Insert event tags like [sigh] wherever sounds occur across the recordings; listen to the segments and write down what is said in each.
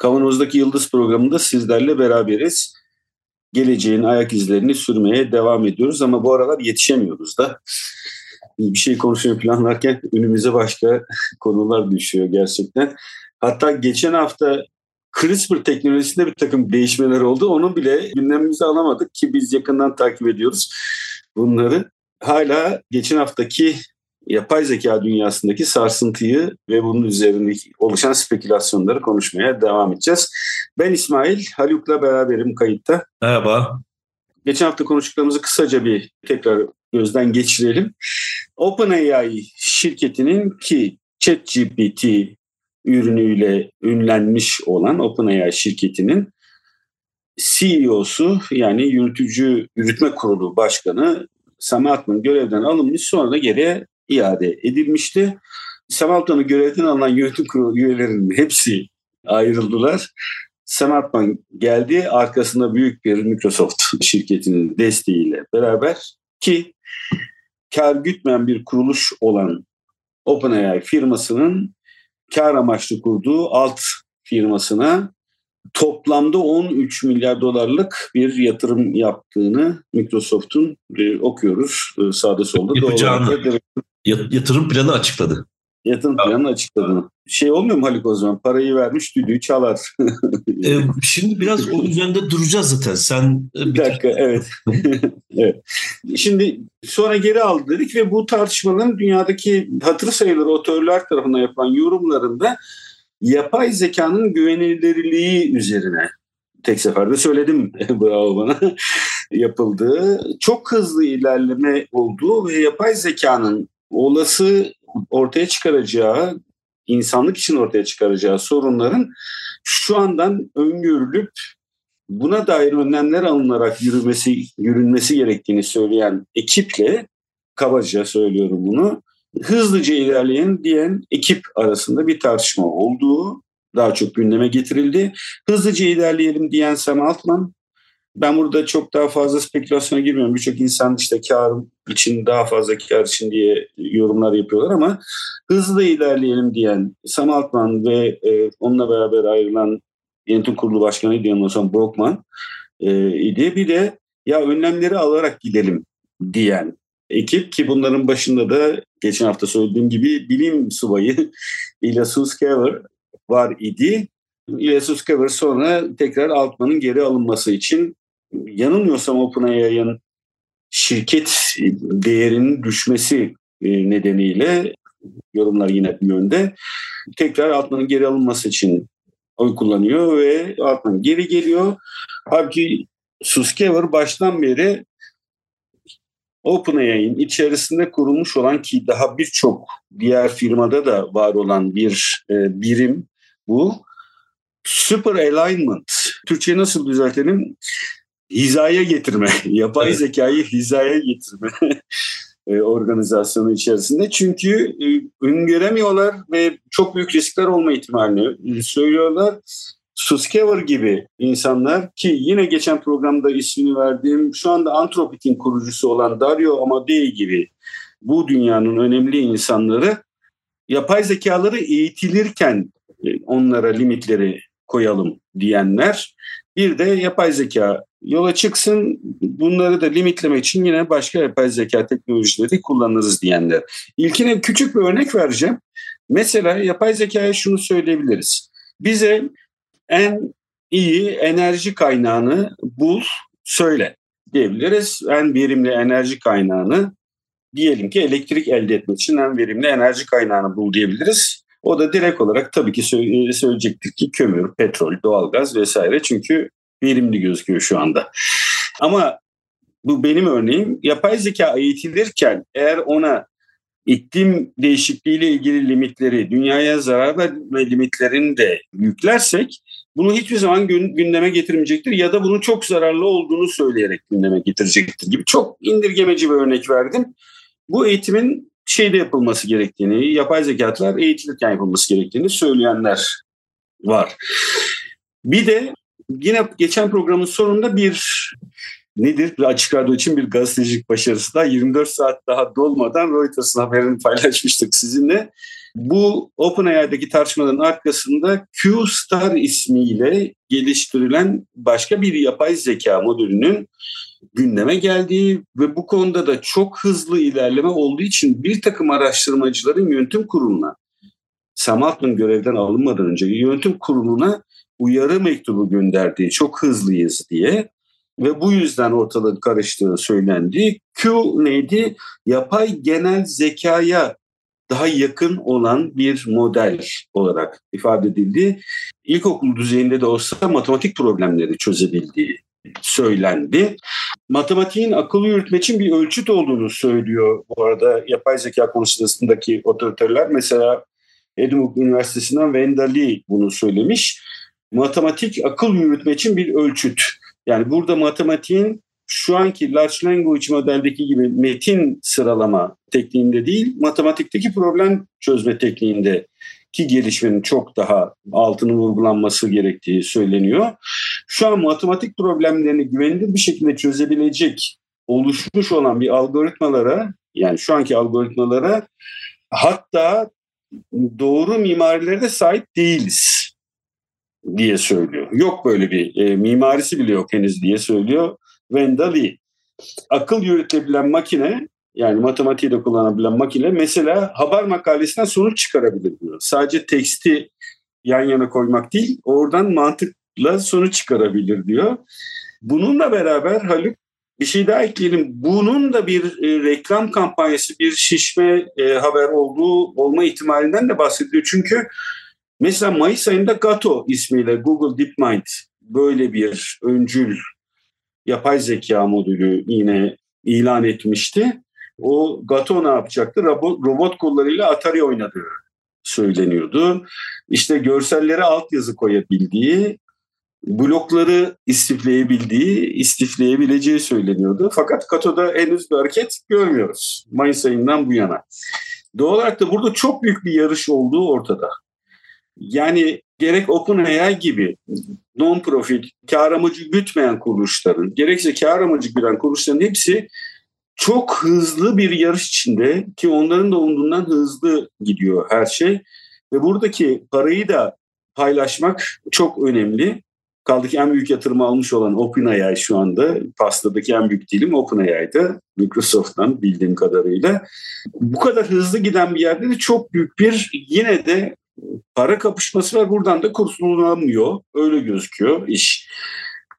Kavanoz'daki Yıldız programında sizlerle beraberiz. Geleceğin ayak izlerini sürmeye devam ediyoruz ama bu aralar yetişemiyoruz da. Bir şey konuşmayı planlarken önümüze başka [laughs] konular düşüyor gerçekten. Hatta geçen hafta CRISPR teknolojisinde bir takım değişmeler oldu. Onu bile gündemimize alamadık ki biz yakından takip ediyoruz bunları. Hala geçen haftaki yapay zeka dünyasındaki sarsıntıyı ve bunun üzerindeki oluşan spekülasyonları konuşmaya devam edeceğiz. Ben İsmail, Haluk'la beraberim kayıtta. Merhaba. Geçen hafta konuştuklarımızı kısaca bir tekrar gözden geçirelim. OpenAI şirketinin ki ChatGPT ürünüyle ünlenmiş olan OpenAI şirketinin CEO'su yani yürütücü yürütme kurulu başkanı Sam Altman görevden alınmış sonra da geriye iade edilmişti. Sam Altman'ın görevden alınan yönetim kurulu üyelerinin hepsi ayrıldılar. Sam Altman geldi arkasında büyük bir Microsoft şirketinin desteğiyle beraber ki kar gütmeyen bir kuruluş olan OpenAI firmasının kar amaçlı kurduğu alt firmasına toplamda 13 milyar dolarlık bir yatırım yaptığını Microsoft'un e, okuyoruz e, sağda solda. Yapacağını, yatırım planı açıkladı. Yatırım planını açıkladığını. Şey olmuyor mu Halik o zaman? Parayı vermiş düdüğü çalar. ee, [laughs] şimdi biraz o üzerinde duracağız zaten. Sen e, bir, bir dakika evet. [laughs] evet. Şimdi sonra geri aldı dedik ve bu tartışmaların dünyadaki hatırı sayılır otörler tarafından yapılan yorumlarında yapay zekanın güvenilirliği üzerine. Tek seferde söyledim. [laughs] Bravo bana. [laughs] Yapıldığı çok hızlı ilerleme olduğu ve yapay zekanın olası ortaya çıkaracağı insanlık için ortaya çıkaracağı sorunların şu andan öngörülüp buna dair önlemler alınarak yürümesi yürünmesi gerektiğini söyleyen ekiple kabaca söylüyorum bunu hızlıca ilerleyen diyen ekip arasında bir tartışma olduğu daha çok gündeme getirildi. Hızlıca ilerleyelim diyen Sam Altman ben burada çok daha fazla spekülasyona girmiyorum. Birçok insan işte kar için daha fazla kar için diye yorumlar yapıyorlar ama hızlı ilerleyelim diyen Sam Altman ve e, onunla beraber ayrılan yönetim kurulu başkanı Osman Brockman e, idi. Bir de ya önlemleri alarak gidelim diyen ekip ki bunların başında da geçen hafta söylediğim gibi bilim subayı [laughs] Ilya Suskever var idi. Ilya Suskever sonra tekrar Altman'ın geri alınması için yanılmıyorsam OpenAI'ın şirket değerinin düşmesi e, nedeniyle yorumlar yine bir yönde tekrar Altman'ın geri alınması için oy kullanıyor ve Altman geri geliyor. Halbuki Suskever baştan beri OpenAI'nin içerisinde kurulmuş olan ki daha birçok diğer firmada da var olan bir e, birim bu. Super Alignment. Türkçe'ye nasıl düzeltelim? hizaya getirme, [laughs] yapay evet. zekayı hizaya getirme [laughs] e, organizasyonu içerisinde. Çünkü e, öngöremiyorlar ve çok büyük riskler olma ihtimalini söylüyorlar. Suskever gibi insanlar ki yine geçen programda ismini verdiğim şu anda Antropik'in kurucusu olan Dario Amadei gibi bu dünyanın önemli insanları yapay zekaları eğitilirken e, onlara limitleri koyalım diyenler. Bir de yapay zeka yola çıksın bunları da limitlemek için yine başka yapay zeka teknolojileri kullanırız diyenler. İlkine küçük bir örnek vereceğim. Mesela yapay zekaya şunu söyleyebiliriz. Bize en iyi enerji kaynağını bul, söyle diyebiliriz. En verimli enerji kaynağını diyelim ki elektrik elde etmek için en verimli enerji kaynağını bul diyebiliriz. O da direkt olarak tabii ki söyleyecektir ki kömür, petrol, doğalgaz vesaire. Çünkü verimli gözüküyor şu anda. Ama bu benim örneğim. Yapay zeka eğitilirken eğer ona iklim değişikliğiyle ilgili limitleri, dünyaya zarar verme limitlerini de yüklersek bunu hiçbir zaman gündeme getirmeyecektir ya da bunun çok zararlı olduğunu söyleyerek gündeme getirecektir gibi çok indirgemeci bir örnek verdim. Bu eğitimin şeyde yapılması gerektiğini, yapay zekalar eğitilirken yapılması gerektiğini söyleyenler var. Bir de yine geçen programın sonunda bir nedir? Bir açık radyo için bir gazetecilik başarısı da 24 saat daha dolmadan Reuters'ın haberini paylaşmıştık sizinle. Bu OpenAI'daki tartışmaların arkasında Q-Star ismiyle geliştirilen başka bir yapay zeka modülünün gündeme geldiği ve bu konuda da çok hızlı ilerleme olduğu için bir takım araştırmacıların yönetim kuruluna Sam Altman görevden alınmadan önce yönetim kuruluna uyarı mektubu gönderdiği çok hızlıyız diye ve bu yüzden ortalık karıştığı söylendi. Q neydi? Yapay genel zekaya daha yakın olan bir model olarak ifade edildi. İlkokul düzeyinde de olsa matematik problemleri çözebildiği söylendi. Matematiğin akıllı yürütme için bir ölçüt olduğunu söylüyor bu arada yapay zeka konusundaki otoriteler. Mesela Edinburgh Üniversitesi'nden Wenda Lee bunu söylemiş. Matematik akıl yürütme için bir ölçüt. Yani burada matematiğin şu anki large language modeldeki gibi metin sıralama tekniğinde değil, matematikteki problem çözme tekniğinde ki gelişmenin çok daha altını vurgulanması gerektiği söyleniyor. Şu an matematik problemlerini güvenilir bir şekilde çözebilecek oluşmuş olan bir algoritmalara yani şu anki algoritmalara hatta doğru mimarilere de sahip değiliz diye söylüyor. Yok böyle bir e, mimarisi bile yok henüz diye söylüyor Wendell Lee. Akıl yürütebilen makine yani matematiği de kullanabilen makine mesela haber makalesinden sonuç çıkarabilir diyor. Sadece teksti yan yana koymak değil, oradan mantıkla sonuç çıkarabilir diyor. Bununla beraber Haluk bir şey daha ekleyelim. Bunun da bir e, reklam kampanyası, bir şişme e, haber olduğu olma ihtimalinden de bahsediyor. Çünkü mesela Mayıs ayında Gato ismiyle Google DeepMind böyle bir öncül yapay zeka modülü yine ilan etmişti. O Gato ne yapacaktı? Robot, robot kollarıyla Atari oynadığı söyleniyordu. İşte görsellere altyazı koyabildiği, blokları istifleyebildiği, istifleyebileceği söyleniyordu. Fakat Gato'da henüz bir hareket görmüyoruz Mayıs ayından bu yana. Doğal olarak da burada çok büyük bir yarış olduğu ortada. Yani gerek OpenAI gibi non-profit, kar amacı gütmeyen kuruluşların, gerekse kar amacı güden kuruluşların hepsi çok hızlı bir yarış içinde ki onların da umduğundan hızlı gidiyor her şey. Ve buradaki parayı da paylaşmak çok önemli. Kaldı ki en büyük yatırımı almış olan OpenAI şu anda pastadaki en büyük dilim OpenAI'da Microsoft'tan bildiğim kadarıyla. Bu kadar hızlı giden bir yerde de çok büyük bir yine de para kapışması var. Buradan da kurtulamıyor. Öyle gözüküyor iş.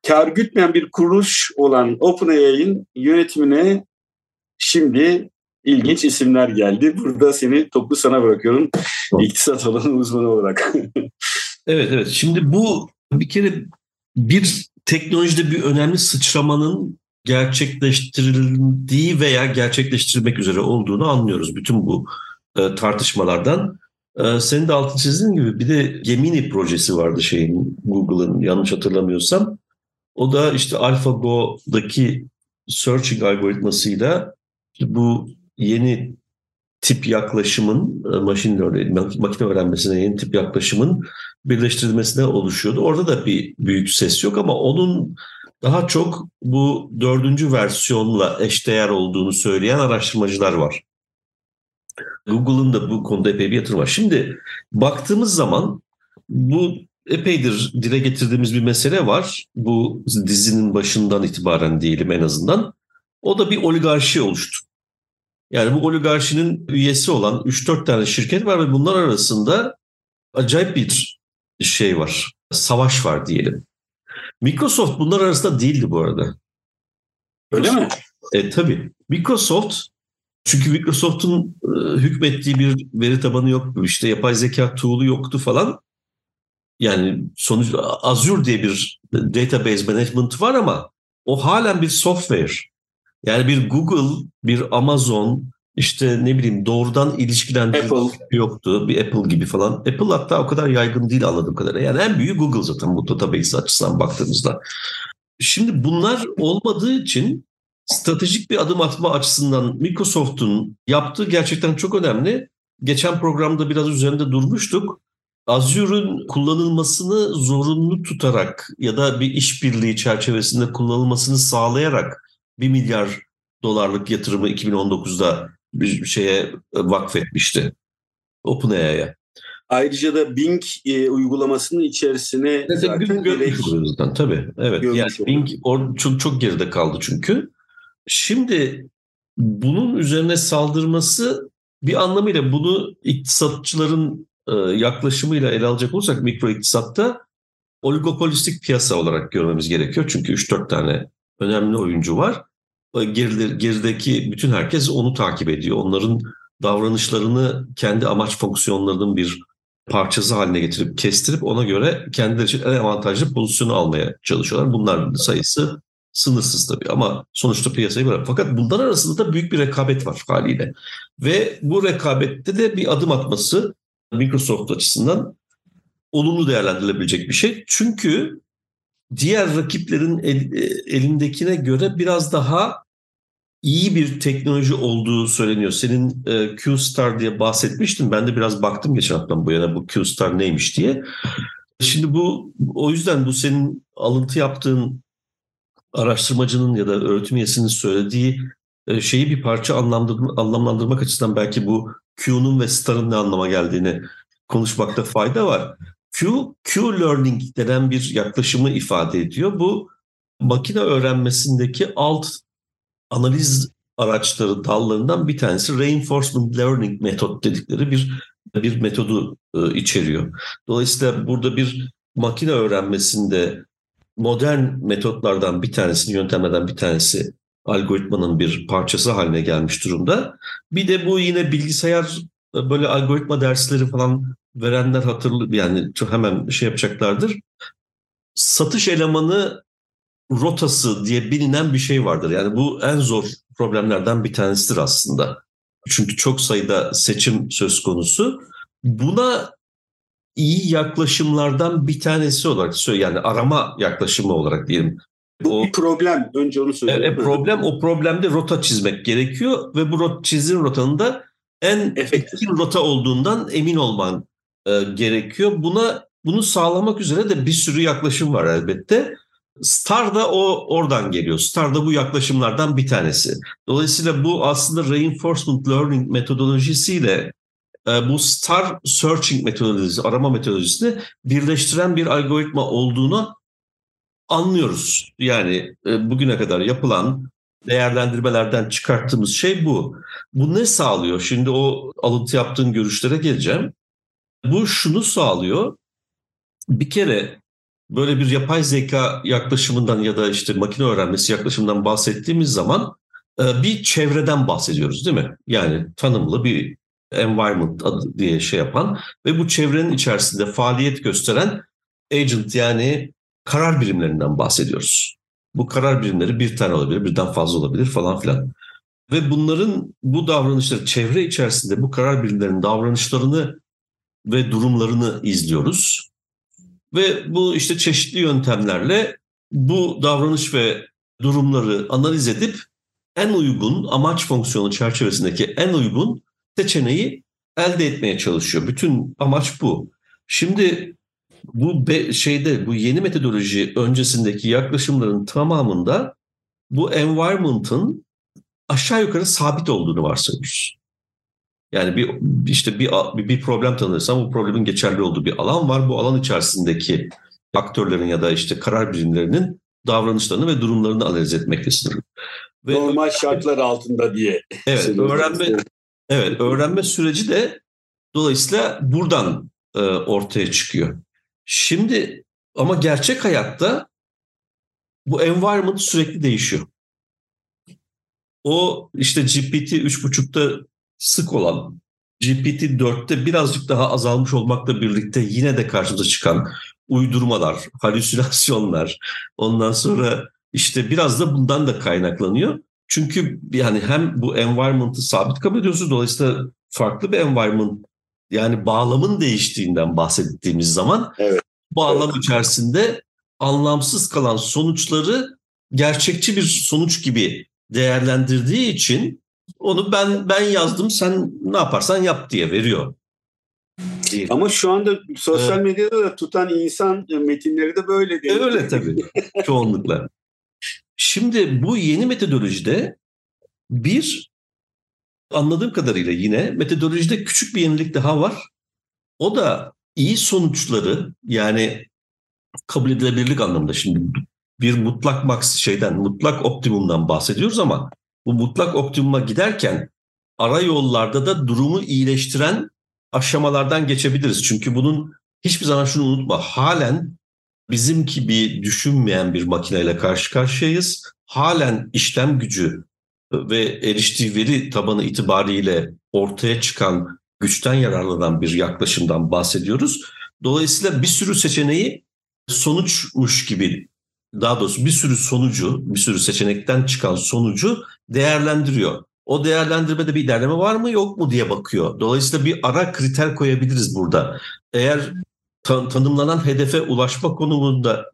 Kar gütmeyen bir kuruluş olan OpenAI'nin yönetimine şimdi ilginç isimler geldi. Burada seni toplu sana bırakıyorum. İktisat alanı uzmanı olarak. [laughs] evet evet. Şimdi bu bir kere bir teknolojide bir önemli sıçramanın gerçekleştirildiği veya gerçekleştirmek üzere olduğunu anlıyoruz bütün bu e, tartışmalardan. E, senin de altın çizdiğin gibi bir de Gemini projesi vardı şeyin Google'ın yanlış hatırlamıyorsam. O da işte AlphaGo'daki searching algoritmasıyla bu yeni tip yaklaşımın e, machine learning, makine öğrenmesine yeni tip yaklaşımın birleştirilmesine oluşuyordu. Orada da bir büyük ses yok ama onun daha çok bu dördüncü versiyonla eşdeğer olduğunu söyleyen araştırmacılar var. Google'ın da bu konuda epey bir yatırım var. Şimdi baktığımız zaman bu epeydir dile getirdiğimiz bir mesele var. Bu dizinin başından itibaren diyelim en azından. O da bir oligarşi oluştu. Yani bu oligarşinin üyesi olan 3-4 tane şirket var ve bunlar arasında acayip bir şey var. Savaş var diyelim. Microsoft bunlar arasında değildi bu arada. Öyle mi? E tabii. Microsoft çünkü Microsoft'un e, hükmettiği bir veri tabanı yoktu. İşte yapay zeka tool'u yoktu falan. Yani sonuç Azure diye bir database management var ama o halen bir software. Yani bir Google, bir Amazon, işte ne bileyim doğrudan ilişkilendirilmiş yoktu. Bir Apple gibi falan. Apple hatta o kadar yaygın değil anladığım kadarıyla. Yani en büyüğü Google zaten bu database açısından baktığımızda. Şimdi bunlar olmadığı için stratejik bir adım atma açısından Microsoft'un yaptığı gerçekten çok önemli. Geçen programda biraz üzerinde durmuştuk. Azure'un kullanılmasını zorunlu tutarak ya da bir işbirliği çerçevesinde kullanılmasını sağlayarak 1 milyar dolarlık yatırımı 2019'da bir şeye vakfetmişti. OpenAI'ya. Ayrıca da Bing e, uygulamasının içerisine zaten direkt tabii. Evet. Yani Bing or, çok çok geride kaldı çünkü. Şimdi bunun üzerine saldırması bir anlamıyla bunu iktisatçıların e, yaklaşımıyla ele alacak olursak mikro iktisatta oligopolistik piyasa olarak görmemiz gerekiyor. Çünkü 3-4 tane önemli oyuncu var. Geride, gerideki bütün herkes onu takip ediyor. Onların davranışlarını kendi amaç fonksiyonlarının bir parçası haline getirip kestirip ona göre kendileri için en avantajlı pozisyonu almaya çalışıyorlar. Bunların sayısı sınırsız tabii ama sonuçta piyasayı bırak. Fakat bunlar arasında da büyük bir rekabet var haliyle. Ve bu rekabette de bir adım atması Microsoft açısından olumlu değerlendirilebilecek bir şey. Çünkü diğer rakiplerin el, e, elindekine göre biraz daha iyi bir teknoloji olduğu söyleniyor. Senin e, Q-Star diye bahsetmiştin. Ben de biraz baktım geçen haftadan bu yana bu Q-Star neymiş diye. Şimdi bu o yüzden bu senin alıntı yaptığın araştırmacının ya da öğretim üyesinin söylediği e, şeyi bir parça anlamlandırmak açısından belki bu Q'nun ve Star'ın ne anlama geldiğini konuşmakta fayda var. Q, Q learning denen bir yaklaşımı ifade ediyor. Bu makine öğrenmesindeki alt analiz araçları dallarından bir tanesi reinforcement learning metot dedikleri bir bir metodu e, içeriyor. Dolayısıyla burada bir makine öğrenmesinde modern metotlardan bir tanesi, yöntemlerden bir tanesi algoritmanın bir parçası haline gelmiş durumda. Bir de bu yine bilgisayar e, böyle algoritma dersleri falan verenler hatırlı yani hemen şey yapacaklardır. Satış elemanı rotası diye bilinen bir şey vardır. Yani bu en zor problemlerden bir tanesidir aslında. Çünkü çok sayıda seçim söz konusu. Buna iyi yaklaşımlardan bir tanesi olarak söyle yani arama yaklaşımı olarak diyelim. Bu o, bir problem. Önce onu söyleyeyim. E, problem o problemde rota çizmek gerekiyor ve bu rot, çizdiğin rotanın da en efektif rota olduğundan emin olman e, gerekiyor. Buna bunu sağlamak üzere de bir sürü yaklaşım var elbette. Star da o oradan geliyor. Star da bu yaklaşımlardan bir tanesi. Dolayısıyla bu aslında reinforcement learning metodolojisiyle bu star searching metodolojisi, arama metodolojisini birleştiren bir algoritma olduğunu anlıyoruz. Yani e, bugüne kadar yapılan değerlendirmelerden çıkarttığımız şey bu. Bu ne sağlıyor? Şimdi o alıntı yaptığın görüşlere geleceğim. Bu şunu sağlıyor. Bir kere böyle bir yapay zeka yaklaşımından ya da işte makine öğrenmesi yaklaşımından bahsettiğimiz zaman e, bir çevreden bahsediyoruz değil mi? Yani tanımlı bir environment adı diye şey yapan ve bu çevrenin içerisinde faaliyet gösteren agent yani karar birimlerinden bahsediyoruz. Bu karar birimleri bir tane olabilir, birden fazla olabilir falan filan. Ve bunların bu davranışları çevre içerisinde bu karar birimlerinin davranışlarını ve durumlarını izliyoruz. Ve bu işte çeşitli yöntemlerle bu davranış ve durumları analiz edip en uygun amaç fonksiyonu çerçevesindeki en uygun seçeneği elde etmeye çalışıyor. Bütün amaç bu. Şimdi bu be, şeyde bu yeni metodoloji öncesindeki yaklaşımların tamamında bu environment'ın aşağı yukarı sabit olduğunu varsayıyoruz. Yani bir işte bir bir problem tanırsam bu problemin geçerli olduğu bir alan var. Bu alan içerisindeki aktörlerin ya da işte karar birimlerinin davranışlarını ve durumlarını analiz etmekle sınırlı. Ve Normal şartlar altında diye. Evet, öğrenme evet, öğrenme süreci de dolayısıyla buradan e, ortaya çıkıyor. Şimdi ama gerçek hayatta bu environment sürekli değişiyor. O işte GPT 3.5'ta sık olan GPT-4'te birazcık daha azalmış olmakla birlikte yine de karşımıza çıkan uydurmalar, halüsinasyonlar, ondan sonra işte biraz da bundan da kaynaklanıyor. Çünkü yani hem bu environment'ı sabit kabul ediyorsunuz. Dolayısıyla farklı bir environment yani bağlamın değiştiğinden bahsettiğimiz zaman evet. bağlam evet. içerisinde anlamsız kalan sonuçları gerçekçi bir sonuç gibi değerlendirdiği için onu ben ben yazdım sen ne yaparsan yap diye veriyor. Ama şu anda sosyal medyada da tutan insan metinleri de böyle değil. Öyle tabii [laughs] çoğunlukla. Şimdi bu yeni metodolojide bir anladığım kadarıyla yine metodolojide küçük bir yenilik daha var. O da iyi sonuçları yani kabul edilebilirlik anlamında şimdi bir mutlak max şeyden mutlak optimumdan bahsediyoruz ama bu mutlak optimuma giderken ara yollarda da durumu iyileştiren aşamalardan geçebiliriz. Çünkü bunun hiçbir zaman şunu unutma halen bizim gibi düşünmeyen bir makineyle karşı karşıyayız. Halen işlem gücü ve eriştiği veri tabanı itibariyle ortaya çıkan güçten yararlanan bir yaklaşımdan bahsediyoruz. Dolayısıyla bir sürü seçeneği sonuçmuş gibi daha doğrusu bir sürü sonucu, bir sürü seçenekten çıkan sonucu değerlendiriyor. O değerlendirmede bir ilerleme var mı yok mu diye bakıyor. Dolayısıyla bir ara kriter koyabiliriz burada. Eğer tan- tanımlanan hedefe ulaşma konumunda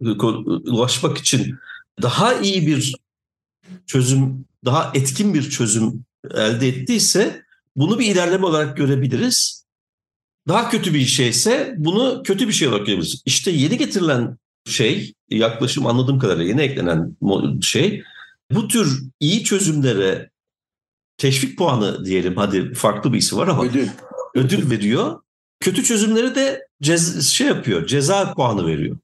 ulaşmak için daha iyi bir çözüm, daha etkin bir çözüm elde ettiyse bunu bir ilerleme olarak görebiliriz. Daha kötü bir şeyse bunu kötü bir şey olarak görebiliriz. İşte yeni getirilen şey, yaklaşım anladığım kadarıyla yeni eklenen şey bu tür iyi çözümlere teşvik puanı diyelim hadi farklı bir isim var ama ödül, ödül veriyor. Kötü çözümleri de cez, şey yapıyor ceza puanı veriyor.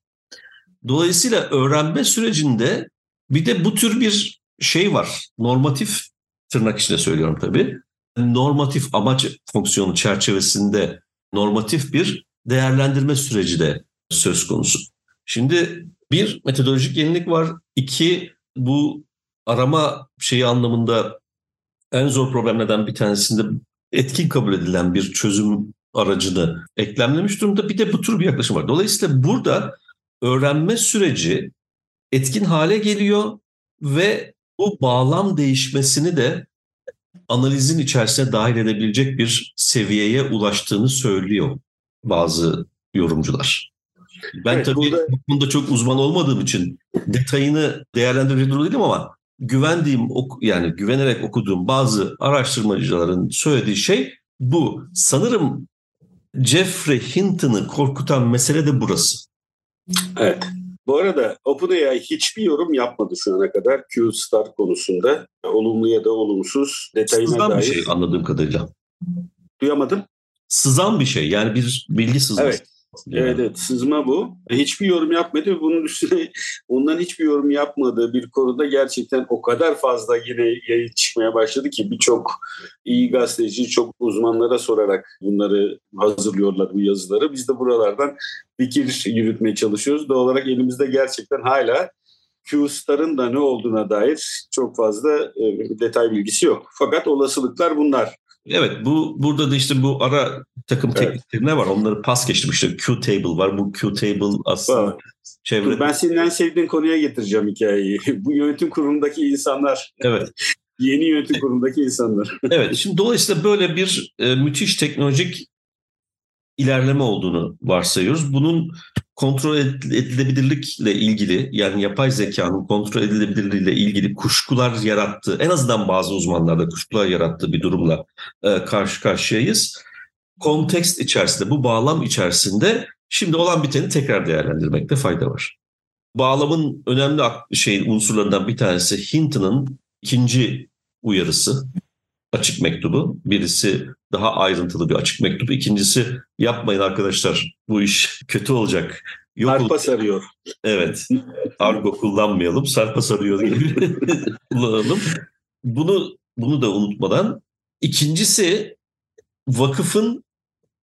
Dolayısıyla öğrenme sürecinde bir de bu tür bir şey var. Normatif tırnak içinde söylüyorum tabii. Normatif amaç fonksiyonu çerçevesinde normatif bir değerlendirme süreci de söz konusu. Şimdi bir metodolojik yenilik var. İki bu arama şeyi anlamında en zor problemlerden bir tanesinde etkin kabul edilen bir çözüm aracını eklemlemiş durumda. Bir de bu tür bir yaklaşım var. Dolayısıyla burada öğrenme süreci etkin hale geliyor ve bu bağlam değişmesini de analizin içerisine dahil edebilecek bir seviyeye ulaştığını söylüyor bazı yorumcular. Ben evet, tabii burada... bu konuda çok uzman olmadığım için detayını değerlendirecek durumda değilim ama güvendiğim yani güvenerek okuduğum bazı araştırmacıların söylediği şey bu. Sanırım Jeffrey Hinton'ı korkutan mesele de burası. Evet. Bu arada OpenAI hiçbir yorum yapmadı şu ana kadar Q-Star konusunda. Olumlu ya da olumsuz detayına Sızan dair. bir şey anladığım kadarıyla. Duyamadım. Sızan bir şey yani bir bilgi sızması. Evet. Evet, evet sızma bu. Hiçbir yorum yapmadı. Bunun üstüne [laughs] ondan hiçbir yorum yapmadığı bir konuda gerçekten o kadar fazla yine yayın çıkmaya başladı ki birçok iyi gazeteci çok uzmanlara sorarak bunları hazırlıyorlar bu yazıları. Biz de buralardan fikir yürütmeye çalışıyoruz. Doğal olarak elimizde gerçekten hala Q-Star'ın da ne olduğuna dair çok fazla e, detay bilgisi yok. Fakat olasılıklar bunlar. Evet bu burada da işte bu ara takım evet. teknikleri ne var? Onları pas geçtim. İşte Q-Table var. Bu Q-Table aslında evet. çevre... Ben senin en sevdiğin konuya getireceğim hikayeyi. [laughs] bu yönetim kurulundaki insanlar. Evet. [laughs] Yeni yönetim kurulundaki insanlar. [laughs] evet. Şimdi dolayısıyla böyle bir e, müthiş teknolojik ilerleme olduğunu varsayıyoruz. Bunun kontrol edilebilirlikle ilgili yani yapay zekanın kontrol edilebilirliğiyle ilgili kuşkular yarattığı en azından bazı uzmanlarda kuşkular yarattığı bir durumla e, karşı karşıyayız. Kontekst içerisinde bu bağlam içerisinde şimdi olan biteni tekrar değerlendirmekte fayda var. Bağlamın önemli şey unsurlarından bir tanesi Hinton'ın ikinci uyarısı açık mektubu. Birisi daha ayrıntılı bir açık mektup. İkincisi yapmayın arkadaşlar bu iş [laughs] kötü olacak. Yok sarpa sarıyor. Evet. Argo kullanmayalım. Sarpa sarıyor gibi [laughs] kullanalım. Bunu bunu da unutmadan. İkincisi vakıfın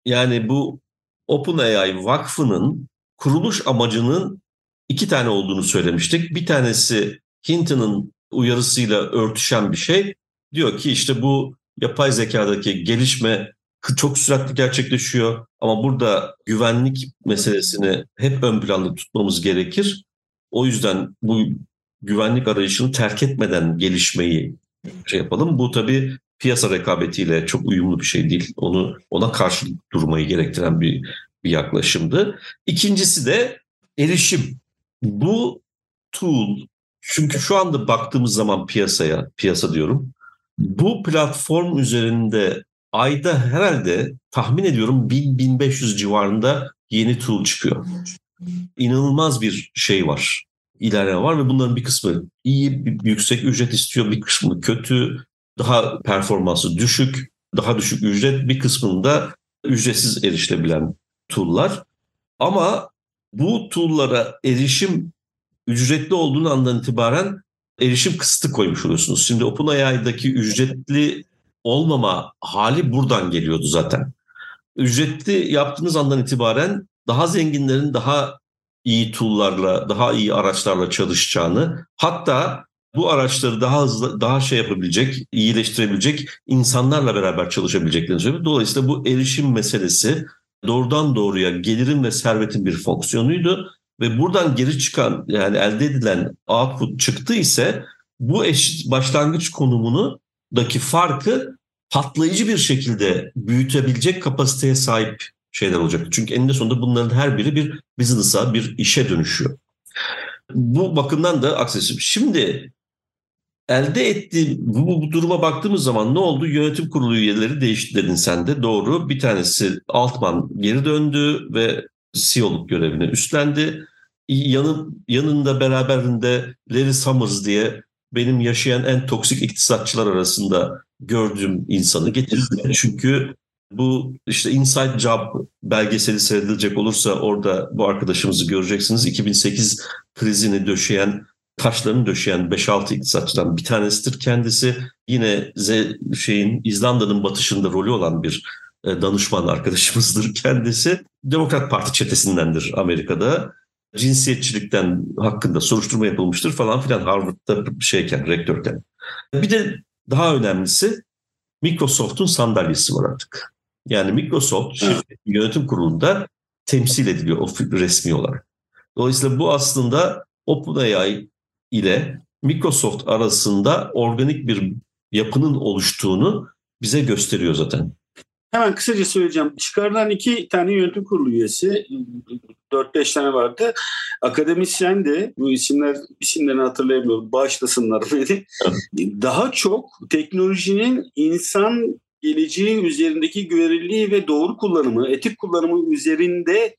yani bu OpenAI vakfının kuruluş amacının iki tane olduğunu söylemiştik. Bir tanesi Hinton'ın uyarısıyla örtüşen bir şey. Diyor ki işte bu yapay zekadaki gelişme çok süratli gerçekleşiyor ama burada güvenlik meselesini hep ön planda tutmamız gerekir. O yüzden bu güvenlik arayışını terk etmeden gelişmeyi şey yapalım. Bu tabii piyasa rekabetiyle çok uyumlu bir şey değil. Onu ona karşı durmayı gerektiren bir bir yaklaşımdı. İkincisi de erişim. Bu tool çünkü şu anda baktığımız zaman piyasaya, piyasa diyorum. Bu platform üzerinde ayda herhalde tahmin ediyorum 1000-1500 civarında yeni tool çıkıyor. İnanılmaz bir şey var. İlerleme var ve bunların bir kısmı iyi, yüksek ücret istiyor, bir kısmı kötü, daha performansı düşük, daha düşük ücret, bir kısmında ücretsiz erişilebilen tool'lar. Ama bu tool'lara erişim ücretli olduğunu andan itibaren erişim kısıtı koymuş oluyorsunuz. Şimdi OpenAI'daki ücretli olmama hali buradan geliyordu zaten. Ücretli yaptığınız andan itibaren daha zenginlerin daha iyi tool'larla, daha iyi araçlarla çalışacağını, hatta bu araçları daha hızlı, daha şey yapabilecek, iyileştirebilecek insanlarla beraber çalışabileceklerini söylüyor. Dolayısıyla bu erişim meselesi doğrudan doğruya gelirin ve servetin bir fonksiyonuydu ve buradan geri çıkan yani elde edilen output çıktı ise bu eş, başlangıç konumunu daki farkı patlayıcı bir şekilde büyütebilecek kapasiteye sahip şeyler olacak. Çünkü eninde sonunda bunların her biri bir business'a, bir işe dönüşüyor. Bu bakımdan da aksesim. Şimdi elde ettiği bu, bu duruma baktığımız zaman ne oldu? Yönetim kurulu üyeleri değişti dedin sen de doğru. Bir tanesi Altman geri döndü ve CEO'luk görevini üstlendi. Yanın, yanında beraberinde Larry Summers diye benim yaşayan en toksik iktisatçılar arasında gördüğüm insanı getirdi. Çünkü bu işte Inside Job belgeseli seyredilecek olursa orada bu arkadaşımızı göreceksiniz. 2008 krizini döşeyen, taşlarını döşeyen 5-6 iktisatçıdan bir tanesidir kendisi. Yine Z, şeyin İzlanda'nın batışında rolü olan bir danışman arkadaşımızdır [laughs] kendisi. Demokrat Parti çetesindendir Amerika'da. Cinsiyetçilikten hakkında soruşturma yapılmıştır falan filan Harvard'da şeyken, rektörken. Bir de daha önemlisi Microsoft'un sandalyesi var artık. Yani Microsoft yönetim kurulunda temsil ediliyor resmi olarak. Dolayısıyla bu aslında OpenAI ile Microsoft arasında organik bir yapının oluştuğunu bize gösteriyor zaten. Hemen kısaca söyleyeceğim. Çıkarılan iki tane yönetim kurulu üyesi, 4-5 tane vardı. Akademisyen de, bu isimler isimlerini hatırlayamıyorum, bağışlasınlar beni. Daha çok teknolojinin insan geleceği üzerindeki güvenilirliği ve doğru kullanımı, etik kullanımı üzerinde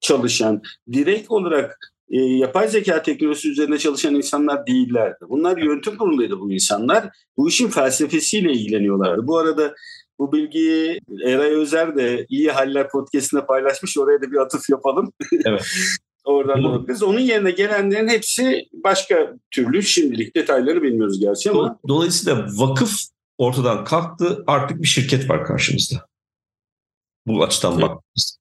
çalışan, direkt olarak e, yapay zeka teknolojisi üzerine çalışan insanlar değillerdi. Bunlar yönetim kuruluydu bu insanlar. Bu işin felsefesiyle ilgileniyorlardı. Bu arada bu bilgiyi Eray Özer de İyi Haller Podcast'inde paylaşmış. Oraya da bir atıf yapalım. Evet. [laughs] Oradan da bakarız. Onun yerine gelenlerin hepsi başka türlü şimdilik detayları bilmiyoruz gerçi ama. Dolayısıyla vakıf ortadan kalktı. Artık bir şirket var karşımızda. Bu açıdan evet. baktığımızda.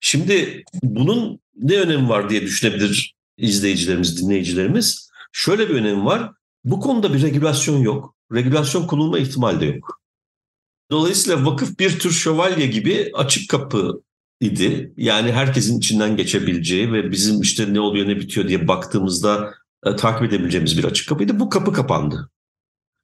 Şimdi bunun ne önemi var diye düşünebilir izleyicilerimiz, dinleyicilerimiz. Şöyle bir önemi var. Bu konuda bir regülasyon yok. Regülasyon konulma ihtimali de yok. Dolayısıyla vakıf bir tür şövalye gibi açık kapı idi. Yani herkesin içinden geçebileceği ve bizim işte ne oluyor ne bitiyor diye baktığımızda e, takip edebileceğimiz bir açık kapıydı. Bu kapı kapandı.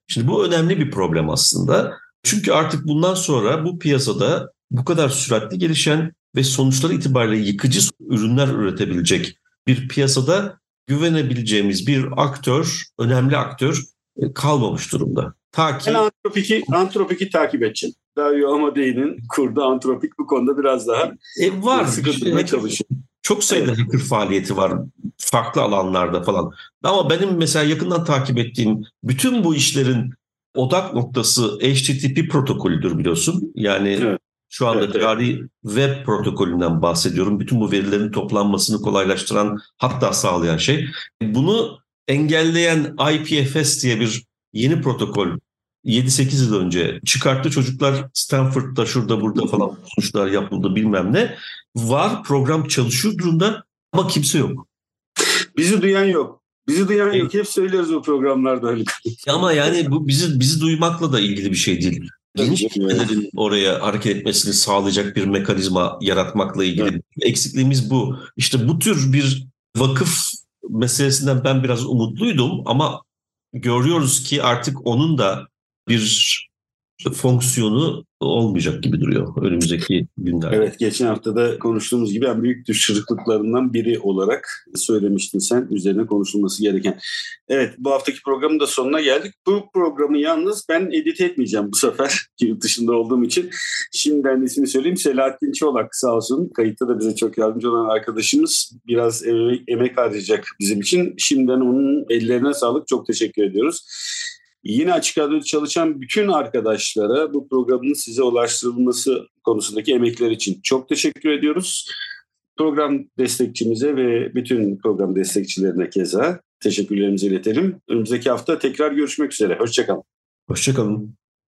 Şimdi bu önemli bir problem aslında. Çünkü artık bundan sonra bu piyasada bu kadar süratli gelişen ve sonuçları itibariyle yıkıcı ürünler üretebilecek bir piyasada güvenebileceğimiz bir aktör, önemli aktör e, kalmamış durumda. Ta ki... Ben Antropik'i, Antropik'i takip edeceğim. Dario Amadei'nin kurduğu Antropik bu konuda biraz daha e, var. sıkıntı çalışıyor. Çok sayıda hacker faaliyeti var farklı alanlarda falan. Ama benim mesela yakından takip ettiğim bütün bu işlerin odak noktası HTTP protokolüdür biliyorsun. Yani evet. şu anda evet, cari evet. web protokolünden bahsediyorum. Bütün bu verilerin toplanmasını kolaylaştıran hatta sağlayan şey. Bunu engelleyen IPFS diye bir yeni protokol 7-8 yıl önce çıkarttı. Çocuklar Stanford'da şurada burada falan bulmuşlar yapıldı bilmem ne. Var program çalışıyor durumda ama kimse yok. Bizi duyan yok. Bizi duyan yok. Hep söylüyoruz bu programlarda öyle. Ama yani bu bizi bizi duymakla da ilgili bir şey değil. Geniş kitlelerin oraya hareket etmesini sağlayacak bir mekanizma yaratmakla ilgili evet. eksikliğimiz bu. İşte bu tür bir vakıf meselesinden ben biraz umutluydum ama görüyoruz ki artık onun da bir fonksiyonu olmayacak gibi duruyor önümüzdeki günlerde. Evet geçen hafta da konuştuğumuz gibi en büyük düşürüklüklerinden biri olarak söylemiştin sen üzerine konuşulması gereken. Evet bu haftaki programın da sonuna geldik. Bu programı yalnız ben edit etmeyeceğim bu sefer [laughs] yurt dışında olduğum için. Şimdiden ismini söyleyeyim Selahattin Çolak sağ olsun kayıtta da bize çok yardımcı olan arkadaşımız biraz emek harcayacak bizim için. Şimdiden onun ellerine sağlık çok teşekkür ediyoruz. Yine Açık Radyo'da çalışan bütün arkadaşlara bu programın size ulaştırılması konusundaki emekler için çok teşekkür ediyoruz. Program destekçimize ve bütün program destekçilerine keza teşekkürlerimizi iletelim. Önümüzdeki hafta tekrar görüşmek üzere. Hoşçakalın. Hoşçakalın.